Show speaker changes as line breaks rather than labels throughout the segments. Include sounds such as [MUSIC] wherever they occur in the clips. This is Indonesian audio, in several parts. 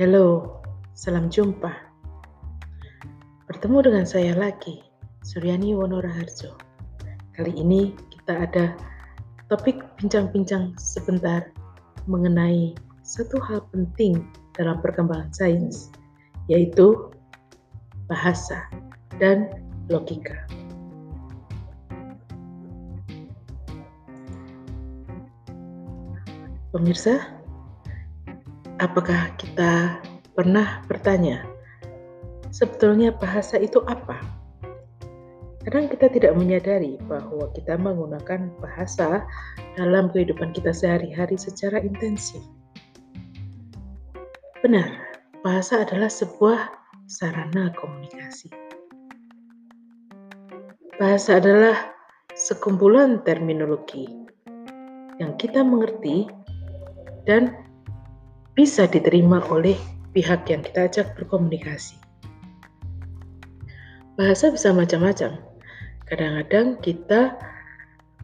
Halo, salam jumpa. Bertemu dengan saya lagi, Suryani Wonoraharjo. Kali ini kita ada topik bincang-bincang sebentar mengenai satu hal penting dalam perkembangan sains, yaitu bahasa dan logika. Pemirsa, apakah kita pernah bertanya, sebetulnya bahasa itu apa? Kadang kita tidak menyadari bahwa kita menggunakan bahasa dalam kehidupan kita sehari-hari secara intensif. Benar, bahasa adalah sebuah sarana komunikasi. Bahasa adalah sekumpulan terminologi yang kita mengerti dan bisa diterima oleh pihak yang kita ajak berkomunikasi. Bahasa bisa macam-macam. Kadang-kadang kita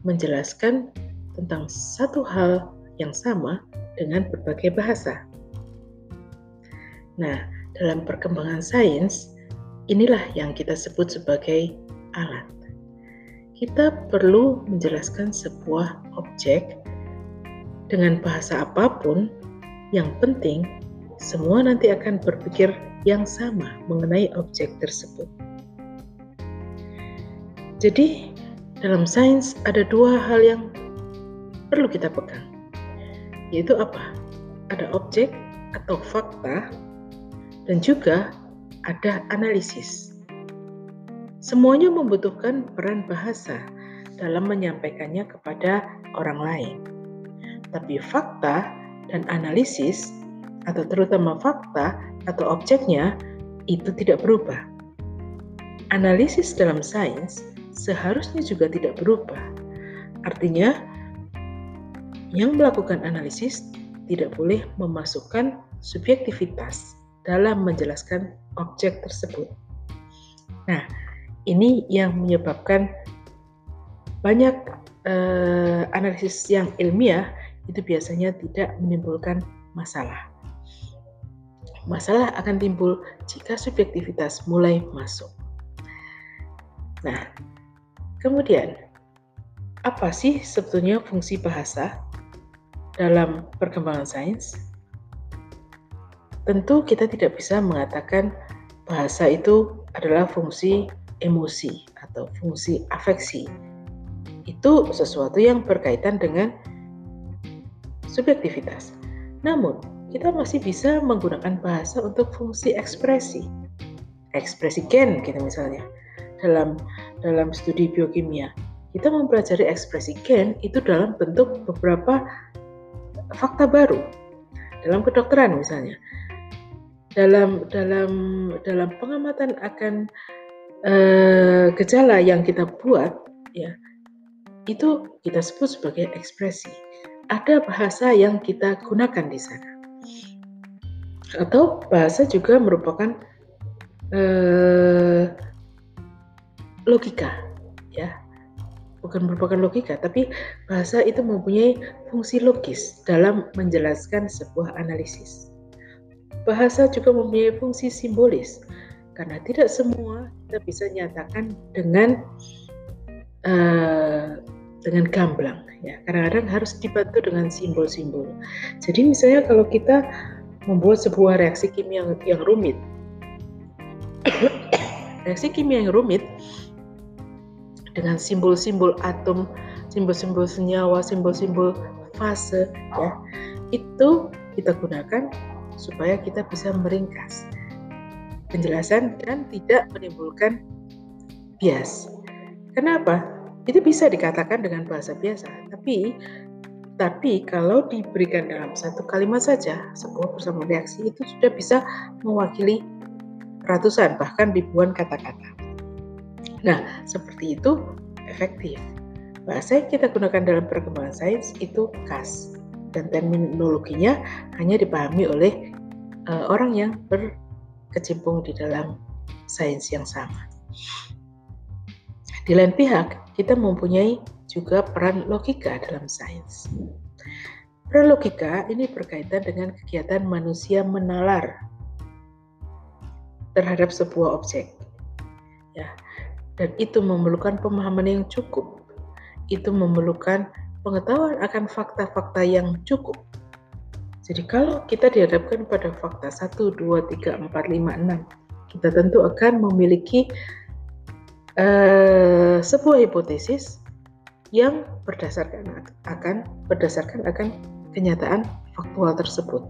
menjelaskan tentang satu hal yang sama dengan berbagai bahasa. Nah, dalam perkembangan sains, inilah yang kita sebut sebagai alat. Kita perlu menjelaskan sebuah objek dengan bahasa apa pun, yang penting semua nanti akan berpikir yang sama mengenai objek tersebut. Jadi, dalam sains ada dua hal yang perlu kita pegang, yaitu apa? Ada objek atau fakta, dan juga ada analisis. Semuanya membutuhkan peran bahasa dalam menyampaikannya kepada orang lain. Tapi fakta dan analisis atau terutama fakta atau objeknya itu tidak berubah. Analisis dalam sains seharusnya juga tidak berubah. Artinya, yang melakukan analisis tidak boleh memasukkan subjektivitas dalam menjelaskan objek tersebut. Nah, ini yang menyebabkan banyak eh, analisis yang ilmiah itu biasanya tidak menimbulkan masalah. Masalah akan timbul jika subjektivitas mulai masuk. Nah, kemudian apa sih sebetulnya fungsi bahasa dalam perkembangan sains? Tentu kita tidak bisa mengatakan bahasa itu adalah fungsi emosi atau fungsi afeksi. Itu sesuatu yang berkaitan dengan subjektivitas. Namun, kita masih bisa menggunakan bahasa untuk fungsi ekspresi. Ekspresi gen gitu misalnya. Dalam dalam studi biokimia, kita mempelajari ekspresi gen itu dalam bentuk beberapa fakta baru. Dalam kedokteran misalnya. Dalam dalam dalam pengamatan akan uh, gejala yang kita buat ya itu kita sebut sebagai ekspresi ada bahasa yang kita gunakan di sana. Atau bahasa juga merupakan eh, logika, ya, bukan merupakan logika, tapi bahasa itu mempunyai fungsi logis dalam menjelaskan sebuah analisis. Bahasa juga mempunyai fungsi simbolis, karena tidak semua kita bisa nyatakan dengan uh, dengan gamblang ya kadang-kadang harus dibantu dengan simbol-simbol jadi misalnya kalau kita membuat sebuah reaksi kimia yang, yang rumit [COUGHS] reaksi kimia yang rumit dengan simbol-simbol atom simbol-simbol senyawa simbol-simbol fase ya itu kita gunakan supaya kita bisa meringkas penjelasan dan tidak menimbulkan bias. Kenapa? Itu bisa dikatakan dengan bahasa biasa, tapi tapi kalau diberikan dalam satu kalimat saja, sebuah persamaan reaksi itu sudah bisa mewakili ratusan bahkan ribuan kata-kata. Nah, seperti itu efektif. Bahasa yang kita gunakan dalam perkembangan sains itu khas dan terminologinya hanya dipahami oleh uh, orang yang berkecimpung di dalam sains yang sama. Di lain pihak, kita mempunyai juga peran logika dalam sains. Pralogika ini berkaitan dengan kegiatan manusia menalar terhadap sebuah objek. Ya. Dan itu memerlukan pemahaman yang cukup. Itu memerlukan pengetahuan akan fakta-fakta yang cukup. Jadi kalau kita dihadapkan pada fakta 1, 2, 3, 4, 5, 6, kita tentu akan memiliki sebuah hipotesis yang berdasarkan akan berdasarkan akan kenyataan faktual tersebut.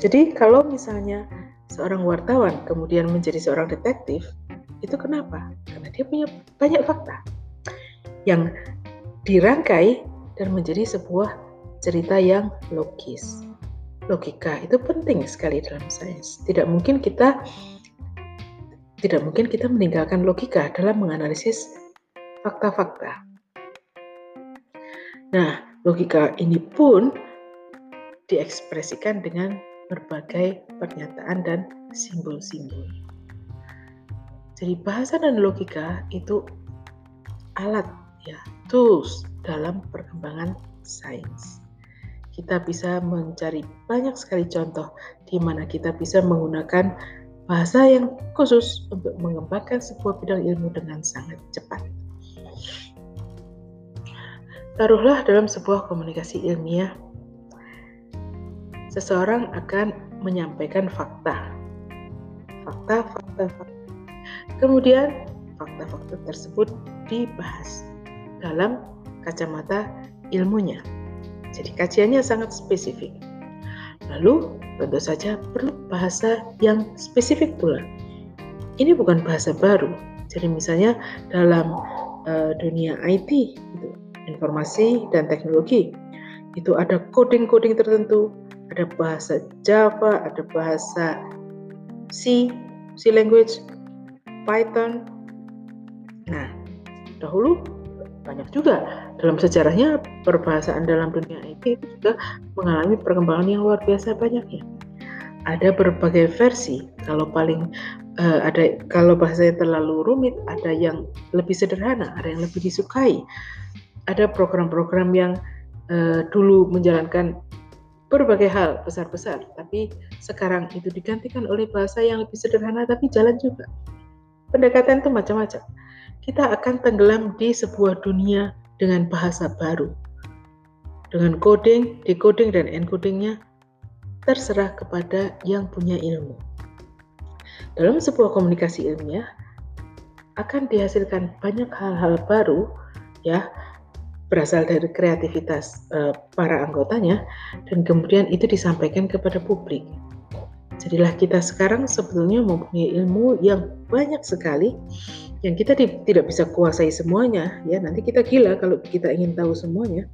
Jadi kalau misalnya seorang wartawan kemudian menjadi seorang detektif, itu kenapa? Karena dia punya banyak fakta yang dirangkai dan menjadi sebuah cerita yang logis. Logika itu penting sekali dalam sains. Tidak mungkin kita tidak mungkin kita meninggalkan logika dalam menganalisis fakta-fakta. Nah, logika ini pun diekspresikan dengan berbagai pernyataan dan simbol-simbol. Jadi bahasa dan logika itu alat ya, tools dalam perkembangan sains. Kita bisa mencari banyak sekali contoh di mana kita bisa menggunakan bahasa yang khusus untuk mengembangkan sebuah bidang ilmu dengan sangat cepat. Taruhlah dalam sebuah komunikasi ilmiah seseorang akan menyampaikan fakta. Fakta, fakta, fakta. Kemudian fakta-fakta tersebut dibahas dalam kacamata ilmunya. Jadi kajiannya sangat spesifik. Lalu tentu saja perlu bahasa yang spesifik pula. Ini bukan bahasa baru. Jadi misalnya dalam uh, dunia IT, gitu, informasi dan teknologi, itu ada coding-coding tertentu, ada bahasa Java, ada bahasa C, C language, Python. Nah, dahulu banyak juga dalam sejarahnya perbahasaan dalam dunia IT itu juga mengalami perkembangan yang luar biasa banyaknya. Ada berbagai versi. Kalau paling uh, ada kalau bahasanya terlalu rumit, ada yang lebih sederhana, ada yang lebih disukai. Ada program-program yang uh, dulu menjalankan berbagai hal besar-besar, tapi sekarang itu digantikan oleh bahasa yang lebih sederhana tapi jalan juga. Pendekatan itu macam-macam. Kita akan tenggelam di sebuah dunia dengan bahasa baru. Dengan coding, decoding, dan encodingnya terserah kepada yang punya ilmu. Dalam sebuah komunikasi ilmiah akan dihasilkan banyak hal-hal baru ya berasal dari kreativitas uh, para anggotanya dan kemudian itu disampaikan kepada publik. Jadilah kita sekarang sebetulnya mempunyai ilmu yang banyak sekali yang kita tidak bisa kuasai semuanya ya nanti kita gila kalau kita ingin tahu semuanya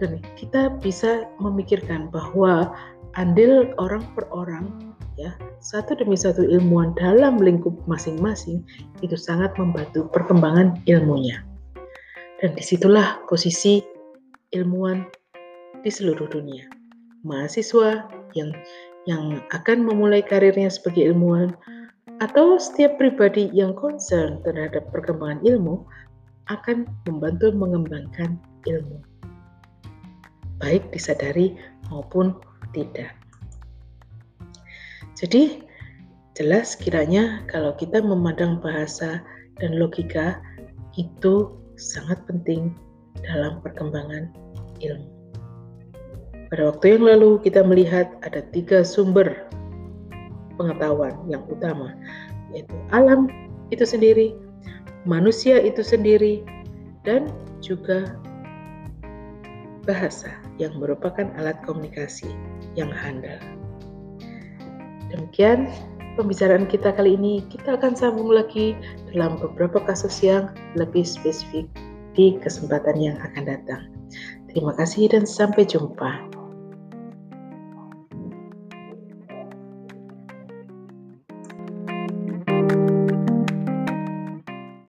dan kita bisa memikirkan bahwa andil orang per orang ya satu demi satu ilmuwan dalam lingkup masing-masing itu sangat membantu perkembangan ilmunya. Dan di situlah posisi ilmuwan di seluruh dunia. Mahasiswa yang yang akan memulai karirnya sebagai ilmuwan atau setiap pribadi yang concern terhadap perkembangan ilmu akan membantu mengembangkan ilmu. Baik disadari maupun tidak. Jadi, jelas kiranya kalau kita memandang bahasa dan logika itu sangat penting dalam perkembangan ilmu. Pada waktu yang lalu kita melihat ada tiga sumber pengetahuan yang utama, yaitu alam itu sendiri, manusia itu sendiri, dan juga bahasa yang merupakan alat komunikasi yang handal. Demikian pembicaraan kita kali ini kita akan sambung lagi dalam beberapa kasus yang lebih spesifik di kesempatan yang akan datang. Terima kasih dan sampai jumpa.